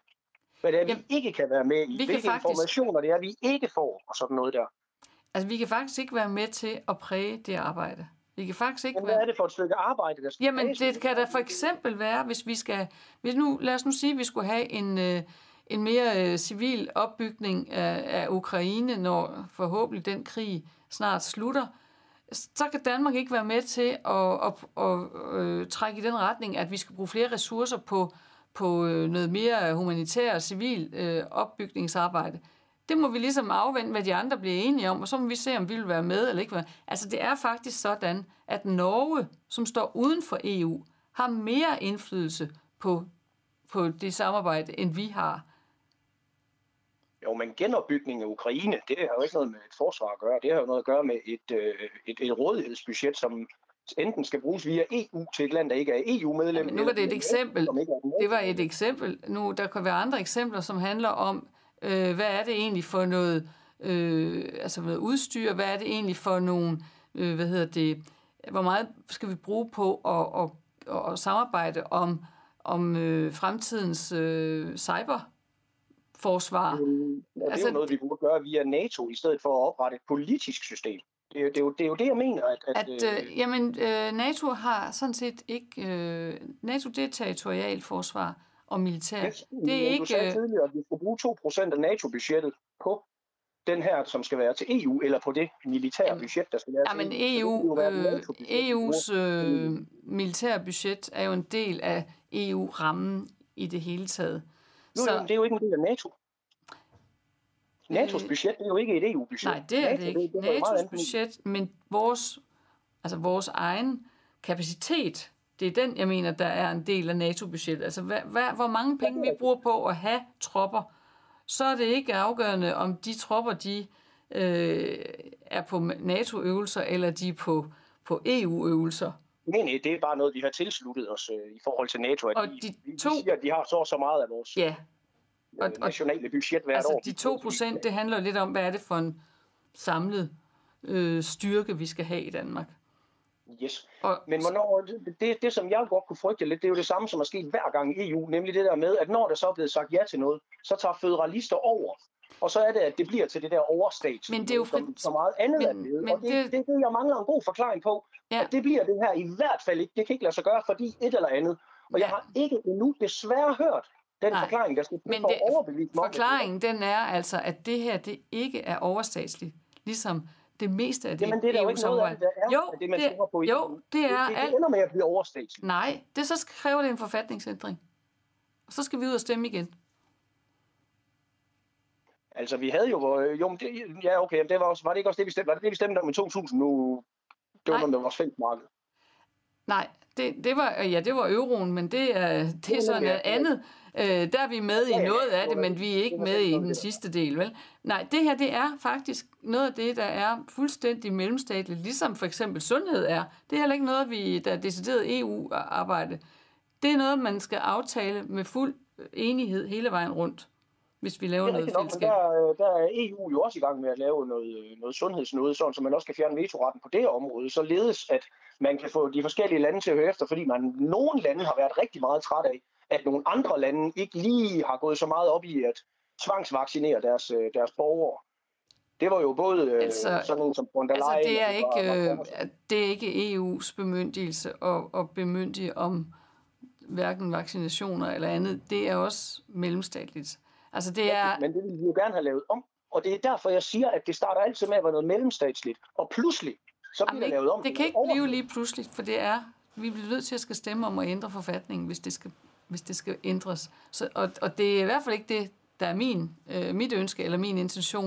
Hvad det er, Jamen, vi ikke kan være med i. Hvilke faktisk... informationer det er, vi ikke får, og sådan noget der. Altså, vi kan faktisk ikke være med til at præge det arbejde. Vi kan faktisk ikke Men hvad er det for et stykke arbejde, der skal Jamen, det kan da for eksempel være, hvis vi skal... Hvis nu, lad os nu sige, at vi skulle have en, øh, en mere øh, civil opbygning af, af Ukraine, når forhåbentlig den krig snart slutter så kan Danmark ikke være med til at, at, at, at trække i den retning, at vi skal bruge flere ressourcer på, på øh, noget mere humanitær og civil øh, opbygningsarbejde. Det må vi ligesom afvente, hvad de andre bliver enige om, og så må vi se, om vi vil være med eller ikke være Altså det er faktisk sådan, at Norge, som står uden for EU, har mere indflydelse på, på det samarbejde, end vi har. Jo, men genopbygning af Ukraine, det har jo ikke noget med et forsvar at gøre. Det har jo noget at gøre med et, øh, et, et rådighedsbudget, som enten skal bruges via EU til et land, der ikke er EU-medlem. Nu var det et eksempel. Det var et eksempel. Nu, der kan være andre eksempler, som handler om, øh, hvad er det egentlig for noget, øh, altså noget udstyr, hvad er det egentlig for nogle, øh, hvad hedder det, hvor meget skal vi bruge på at, at, at, at samarbejde om, om øh, fremtidens øh, cyber forsvar. Mm, ja, det er altså, jo noget, vi burde gøre via NATO, i stedet for at oprette et politisk system. Det er, det er, jo, det er jo det, jeg mener. At, at, at øh, jamen, øh, NATO har sådan set ikke... Øh, NATO, det er territorialt forsvar og militær. Yes, det er ikke... Du sagde tidligere, at vi skulle bruge 2% af NATO-budgettet på den her, som skal være til EU, eller på det militære Jamen, budget, der skal være Ja, til EU. Jo EU, øh, EU's øh, militære budget er jo en del af EU-rammen i det hele taget. Jo, jo, men det er jo ikke en del af NATO. NATO's Øh, budget det er jo ikke et EU-budget. Nej, det er NATO, det ikke. Det, det NATO's budget, men vores, altså vores egen kapacitet, det er den, jeg mener, der er en del af NATO-budgettet. Altså, hvad, hvad, hvor mange penge vi bruger på at have tropper, så er det ikke afgørende, om de tropper, de øh, er på NATO-øvelser, eller de er på, på EU-øvelser. Nej, nej, det er bare noget, vi har tilsluttet os øh, i forhold til NATO. At Og vi, de vi to- siger, at de har så så meget af vores Ja, øh, og- og- nationale budget hvert altså år. de 2 procent, det handler lidt om, hvad er det for en samlet øh, styrke, vi skal have i Danmark. Yes. Og, Men hvornår, det, det, det, som jeg godt kunne frygte lidt, det er jo det samme, som er sket hver gang i EU, nemlig det der med, at når der så er blevet sagt ja til noget, så tager føderalister over. Og så er det, at det bliver til det der overstats, Men det er jo som, frit- som meget andet men- er blevet. men Og det, det- det, det, det, jeg mangler en god forklaring på, Ja. at det bliver det her i hvert fald ikke. Det kan ikke lade sig gøre, fordi et eller andet. Og jeg Ja. har ikke endnu desværre hørt den Nej. forklaring, der skal Men for det- overbevise mig det Forklaringen den er altså, at det her det ikke er overstatsligt, ligesom det meste af det Jamen, det er der jo ikke noget af det, der er, Jo, det, man det, på jo, EU. det er det, det alt. ender med at blive overstatsligt. Nej, det så kræver det en forfatningsændring. Og så skal vi ud og stemme igen. Altså, vi havde jo, hvor- jo, men det, ja, okay, det var, også, var det ikke også det, vi stemte, var det det, vi stemte om i 2000 nu? Det var Nej. det var fælles marked. Nej, det, det var, ja, det var euroen, men det er, det er sådan noget andet. Øh, der er vi med i noget af det men vi er ikke med i den sidste del, vel? Nej, det her, det er faktisk noget af det, der er fuldstændig mellemstatligt, ligesom for eksempel sundhed er. Det er heller ikke noget, vi, der er decideret EU-arbejde. Det er noget, man skal aftale med fuld enighed hele vejen rundt, hvis vi laver er noget nok, fællesskab. der, øh, der er EU jo også i gang med at lave noget, noget sundhedsnode, sådan så man også kan fjerne vetoretten på det område, således at man kan få de forskellige lande til at høre efter, fordi man nogle lande har været rigtig meget træt af, at nogle andre lande ikke lige har gået så meget op i at tvangsvaccinere deres, øh, deres borgere. Det var jo både øh, Altså- sådan en som von der Altså, det er ikke, øh, og det er ikke EU's bemyndigelse at, at bemyndige om hverken vaccinationer eller andet. Det er også mellemstatligt. Altså, det er... Men det vil vi jo gerne have lavet om. Og det er derfor, jeg siger, at det starter altid med at være noget mellemstatsligt. Og pludselig, så bliver det lavet om. det kan ikke blive lige pludselig, for det er... Vi bliver nødt til at skal stemme om at ændre forfatningen, hvis det skal, hvis det skal ændres. Så, og, og det er i hvert fald ikke det, der er min, øh, mit ønske eller min intention.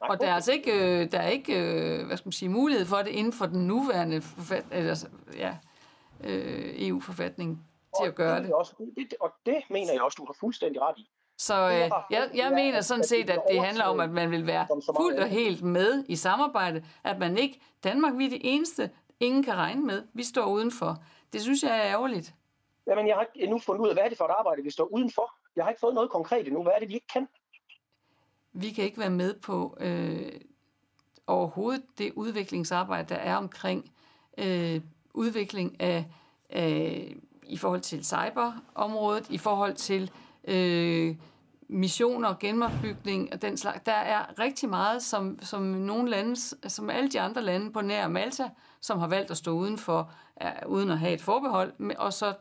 Nej, Og der er altså ikke, øh, der er ikke øh, hvad skal man sige, mulighed for det inden for den nuværende forfat, eller, ja, øh, EU-forfatning til at gøre Og det. er Også, det, Og det mener jeg også, du har fuldstændig ret i. Så øh, jeg, jeg er, mener sådan set, at det handler om, at man vil være fuldt og helt med i samarbejdet. At man ikke... Danmark, vi er det eneste, ingen kan regne med. Vi står udenfor. Det synes jeg er ærgerligt. Jamen, jeg har ikke endnu fundet ud af, hvad er det for et arbejde, vi står udenfor. Jeg har ikke fået noget konkret endnu. Hvad er det, vi ikke kan? Vi kan ikke være med på øh, overhovedet det udviklingsarbejde, der er omkring øh, udvikling af, af i forhold til cyberområdet, i forhold til øh, missioner, genopbygning og den slags. Der er rigtig meget, som, som nogle lande, som alle de andre lande på nær Malta, som har valgt at stå udenfor, er, uden at have et forbehold, og så,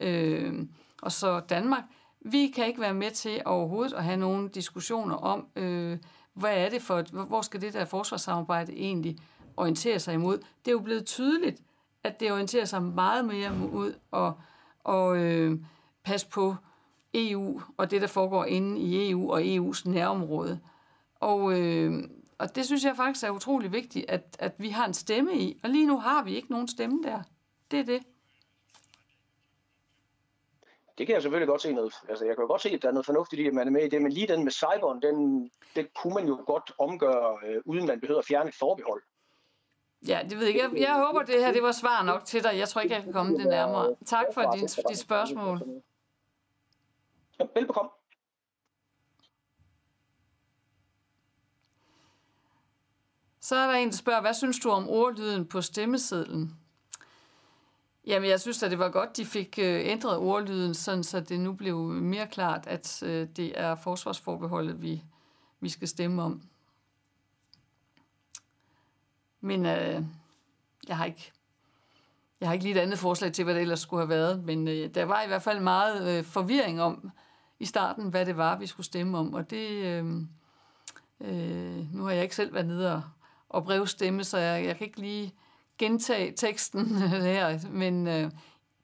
øh, og så Danmark. Vi kan ikke være med til overhovedet at have nogle diskussioner om, øh, hvad er det for, et, hvor skal det der forsvarssamarbejde egentlig orientere sig imod. Det er jo blevet tydeligt, at det orienterer sig meget mere mod og, og øh, passe på EU og det, der foregår inde i EU og EU's nærområde. Og, øh, og det synes jeg faktisk er utrolig vigtigt, at, at vi har en stemme i. Og lige nu har vi ikke nogen stemme der. Det er det. Det kan jeg selvfølgelig godt se noget. Altså, jeg kan godt se, at der er noget fornuftigt i, at man er med i det, men lige den med cyberen, den, den kunne man jo godt omgøre, øh, uden man behøver at fjerne et forbehold. Ja, det ved jeg ikke. Jeg, jeg håber, det her det var svar nok til dig. Jeg tror ikke, jeg kan komme det nærmere. Tak for din, dit spørgsmål. Velbekomme. Så er der en, der spørger, hvad synes du om ordlyden på stemmesedlen? Jamen, jeg synes at det var godt, de fik øh, ændret ordlyden, sådan så det nu blev mere klart, at øh, det er forsvarsforbeholdet, vi, vi skal stemme om. Men øh, jeg har ikke jeg har ikke lige et andet forslag til, hvad det ellers skulle have været, men øh, der var i hvert fald meget øh, forvirring om i starten, hvad det var, vi skulle stemme om, og det, øh, Øh, nu har jeg ikke selv været nede og, og brevstemme, så jeg, jeg kan ikke lige gentage teksten her, men øh,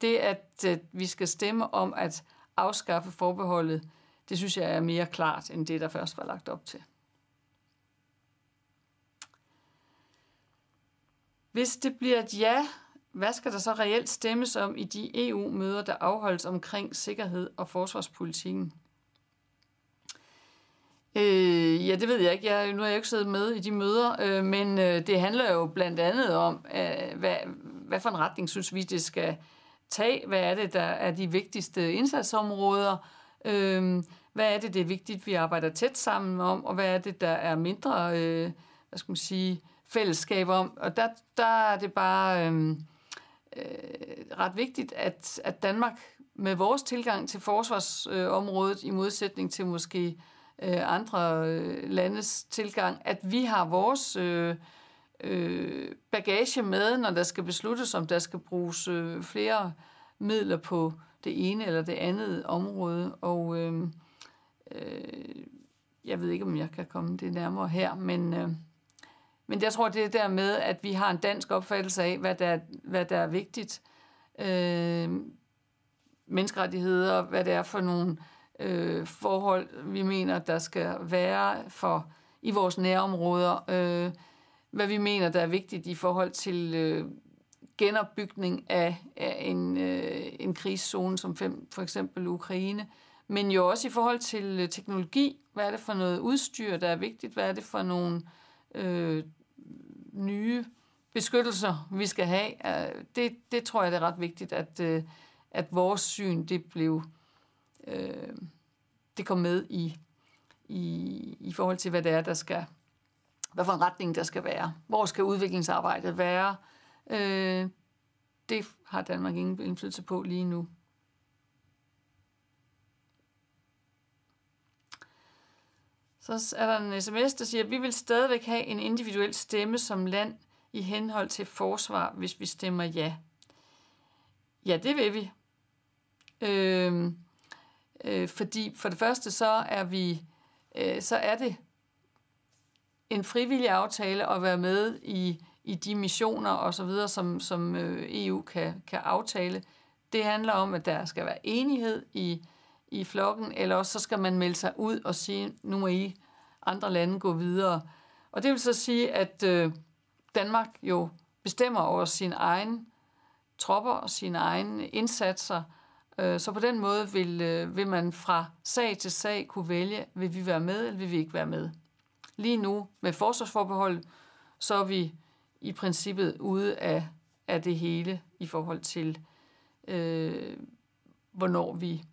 det, at øh, vi skal stemme om at afskaffe forbeholdet, det synes jeg er mere klart, end det, der først var lagt op til. Hvis det bliver et ja, hvad skal der så reelt stemmes om i de EU-møder, der afholdes omkring sikkerhed og forsvarspolitikken? Øh, ja, det ved jeg ikke. Jeg, nu har jeg ikke siddet med i de møder, øh, men øh, det handler jo blandt andet om, øh, hvad, hvad for en retning synes vi, det skal tage? Hvad er det, der er de vigtigste indsatsområder? Øh, hvad er det, det er vigtigt, vi arbejder tæt sammen om? Og hvad er det, der er mindre, øh, hvad skal man sige, fællesskab om? Og der, der er det bare øh, øh, ret vigtigt, at, at Danmark med vores tilgang til forsvarsområdet, øh, i modsætning til måske øh, andre øh, landes tilgang, at vi har vores øh, øh, bagage med, når der skal besluttes, om der skal bruges øh, flere midler på det ene eller det andet område. Og øh, øh, jeg ved ikke, om jeg kan komme det nærmere her, men, øh, men jeg tror, det er der med, at vi har en dansk opfattelse af, hvad der, hvad der er vigtigt. Øh, menneskerettigheder, hvad det er for nogle øh, forhold, vi mener, der skal være for i vores nærområder. Øh, hvad vi mener, der er vigtigt i forhold til øh, genopbygning af, af en, øh, en krigszone som fem, for eksempel Ukraine, men jo også i forhold til øh, teknologi. Hvad er det for noget udstyr, der er vigtigt? Hvad er det for nogle øh, nye beskyttelser, vi skal have? Øh, det, det tror jeg, det er ret vigtigt, at, øh, at vores syn det blev øh, det kom med i, i, i forhold til, hvad det er, der skal, hvad for en retning der skal være. Hvor skal udviklingsarbejdet være? Øh, det har Danmark ingen indflydelse på lige nu. Så er der en sms, der siger, at vi vil stadigvæk have en individuel stemme som land i henhold til forsvar, hvis vi stemmer ja. Ja, det vil vi. Øh, øh, fordi for det første så er vi, øh, så er det en frivillig aftale at være med i, i de missioner og så videre, som, som øh, EU kan, kan aftale. Det handler om, at der skal være enighed i, i flokken, eller også så skal man melde sig ud og sige, nu må I andre lande gå videre. Og det vil så sige, at øh, Danmark jo bestemmer over sin egen tropper og sine egne indsatser, øh, så på den måde vil, øh, vil man fra sag til sag kunne vælge, vil vi være med, eller vil vi ikke være med. Lige nu med forsvarsforbehold, så er vi i princippet ude af, af det hele i forhold til, øh, hvornår vi,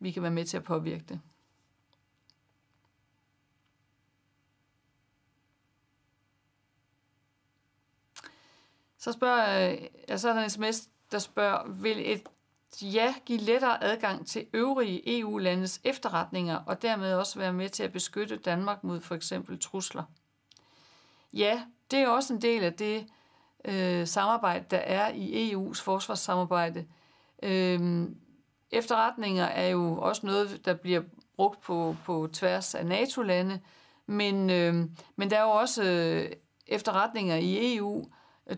vi kan være med til at påvirke det. Så spørger øh, ja, så er der en sms, der spørger, vil et ja give lettere adgang til øvrige EU-landes efterretninger og dermed også være med til at beskytte Danmark mod for eksempel trusler? Ja, det er også en del af det øh, samarbejde, der er i EU's forsvarssamarbejde. Øh, efterretninger er jo også noget, der bliver brugt på, på tværs af NATO-lande, men, øh, men der er jo også øh, efterretninger i EU,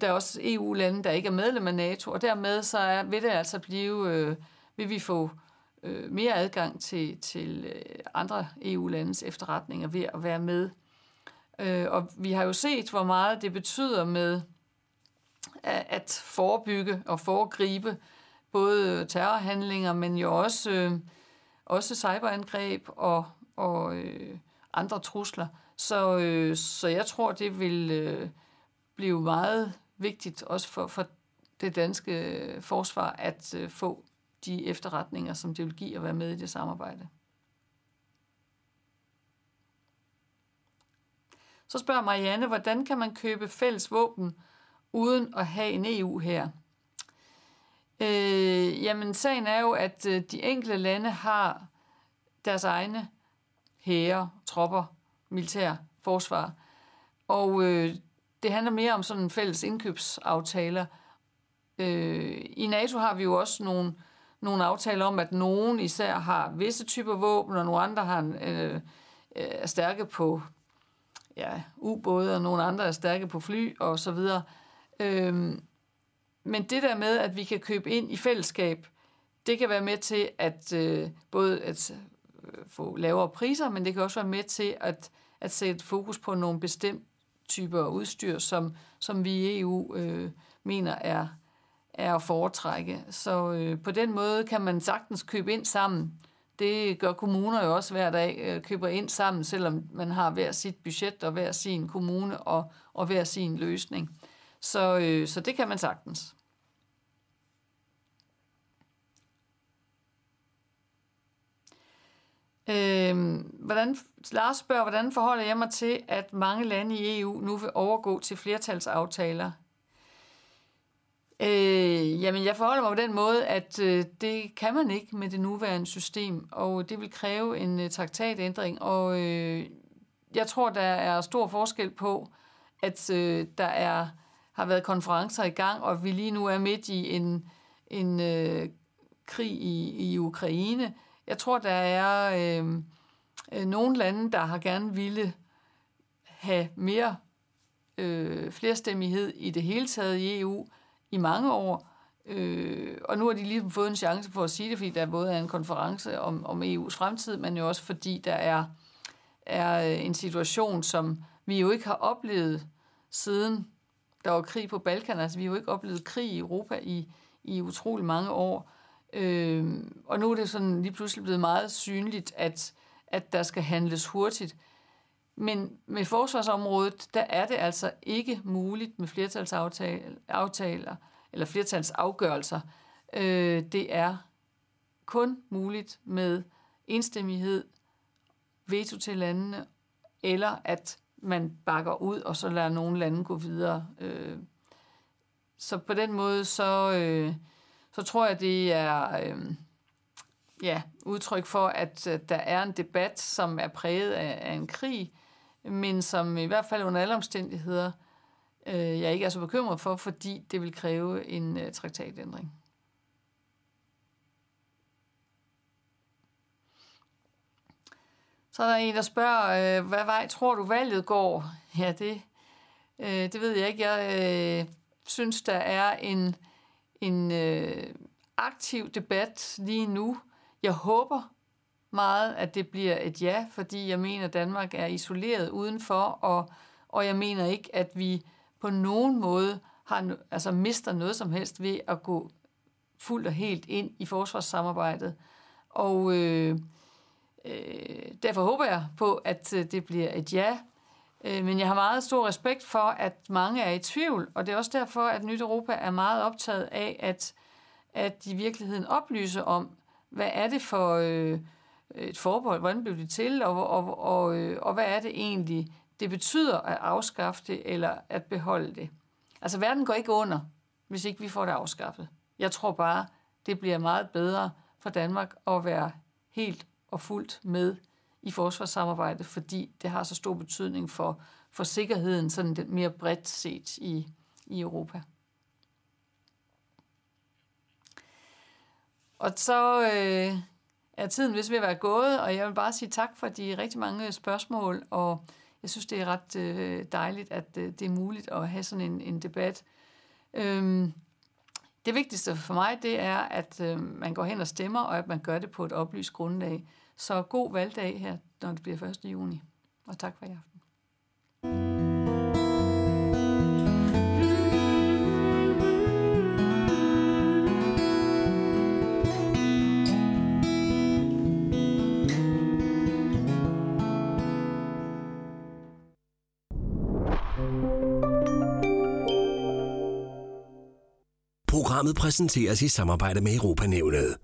der er også EU-lande, der ikke er medlem af NATO, og dermed så er, vil det altså blive, øh, vil vi få øh, mere adgang til, til øh, andre EU-landes efterretninger ved at være med. Øh, og vi har jo set, hvor meget det betyder med at, at forebygge og foregribe både terrorhandlinger, men jo også, øh, også cyberangreb og, og øh, andre trusler. Så, øh, så jeg tror, det vil... Øh, blive meget vigtigt også for, for det danske øh, forsvar at øh, få de efterretninger, som det vil give at være med i det samarbejde. Så spørger Marianne, hvordan kan man købe fælles våben uden at have en EU her? Øh, jamen, sagen er jo, at øh, de enkelte lande har deres egne hære, tropper, militær, forsvar. Og øh, det handler mere om sådan fælles indkøbsaftaler. Øh, I NATO har vi jo også nogle, nogle aftaler om, at nogen især har visse typer våben, og nogle andre har en, øh, øh er stærke på ja, ubåde, og nogle andre er stærke på fly og så videre. Øhm, men det der med, at vi kan købe ind i fællesskab, det kan være med til at øh, både at øh, få lavere priser, men det kan også være med til at, at sætte fokus på nogle bestemte typer udstyr, som, som vi i EU øh, mener er, er at foretrække. Så øh, på den måde kan man sagtens købe ind sammen. Det gør kommuner jo også hver dag, øh, køber ind sammen, selvom man har hver sit budget og hver sin kommune og, og hver sin løsning. Så, øh, så det kan man sagtens. Øh, hvordan, Lars spørger, hvordan forholder jeg mig til, at mange lande i EU nu vil overgå til flertalsaftaler? Øh, jamen, jeg forholder mig på den måde, at øh, det kan man ikke med det nuværende system, og det vil kræve en øh, traktatændring, og øh, jeg tror, der er stor forskel på, at øh, der er har været konferencer i gang, og vi lige nu er midt i en, en øh, krig i, i Ukraine, jeg tror, der er øh, øh, nogle lande, der har gerne ville have mere øh, flerstemmighed i det hele taget i EU i mange år. Øh, og nu har de lige fået en chance for at sige det, fordi der både er en konference om, om EU's fremtid, men jo også fordi der er, er øh, en situation, som vi jo ikke har oplevet siden der var krig på Balkan. Altså, vi har jo ikke oplevet krig i Europa i, i utrolig mange år. Øh, og nu er det sådan lige pludselig blevet meget synligt, at, at der skal handles hurtigt. Men med forsvarsområdet, der er det altså ikke muligt med flertalsaftaler eller flertalsafgørelser. Øh, det er kun muligt med enstemmighed, veto til landene, eller at man bakker ud, og så lader nogle lande gå videre. Øh, så på den måde, så... Øh, så tror jeg, det er øh, ja, udtryk for, at øh, der er en debat, som er præget af, af en krig, men som i hvert fald under alle omstændigheder, øh, jeg ikke er så bekymret for, fordi det vil kræve en øh, traktatændring. Så er der en, der spørger, øh, hvad vej tror du valget går? Ja, det, øh, det ved jeg ikke. Jeg øh, synes, der er en en øh, aktiv debat lige nu. Jeg håber meget, at det bliver et ja, fordi jeg mener, at Danmark er isoleret udenfor, og, og jeg mener ikke, at vi på nogen måde har, altså mister noget som helst ved at gå fuldt og helt ind i forsvarssamarbejdet. Og øh, øh, derfor håber jeg på, at øh, det bliver et ja. Øh, men jeg har meget stor respekt for, at mange er i tvivl, og det er også derfor, at Nyt Europa er meget optaget af, at, at de i virkeligheden oplyser om, hvad er det for øh, et forbehold, hvordan blev det til, og, og, og, øh, og hvad er det egentlig, det betyder at afskaffe det eller at beholde det. Altså verden går ikke under, hvis ikke vi får det afskaffet. Jeg tror bare, det bliver meget bedre for Danmark at være helt og fuldt med i forsvarssamarbejdet, fordi det har så stor betydning for, for sikkerheden, sådan det mere bredt set i, i Europa. Og så øh, er tiden vist ved at være gået, og jeg vil bare sige tak for de rigtig mange spørgsmål, og jeg synes, det er ret øh, dejligt, at øh, det er muligt at have sådan en, en debat. Øhm, det vigtigste for mig, det er, at øh, man går hen og stemmer, og at man gør det på et oplyst grundlag. Så god valgdag her, når det bliver 1. juni. Og tak for i aften. Programmet præsenteres i samarbejde med Europanævnet.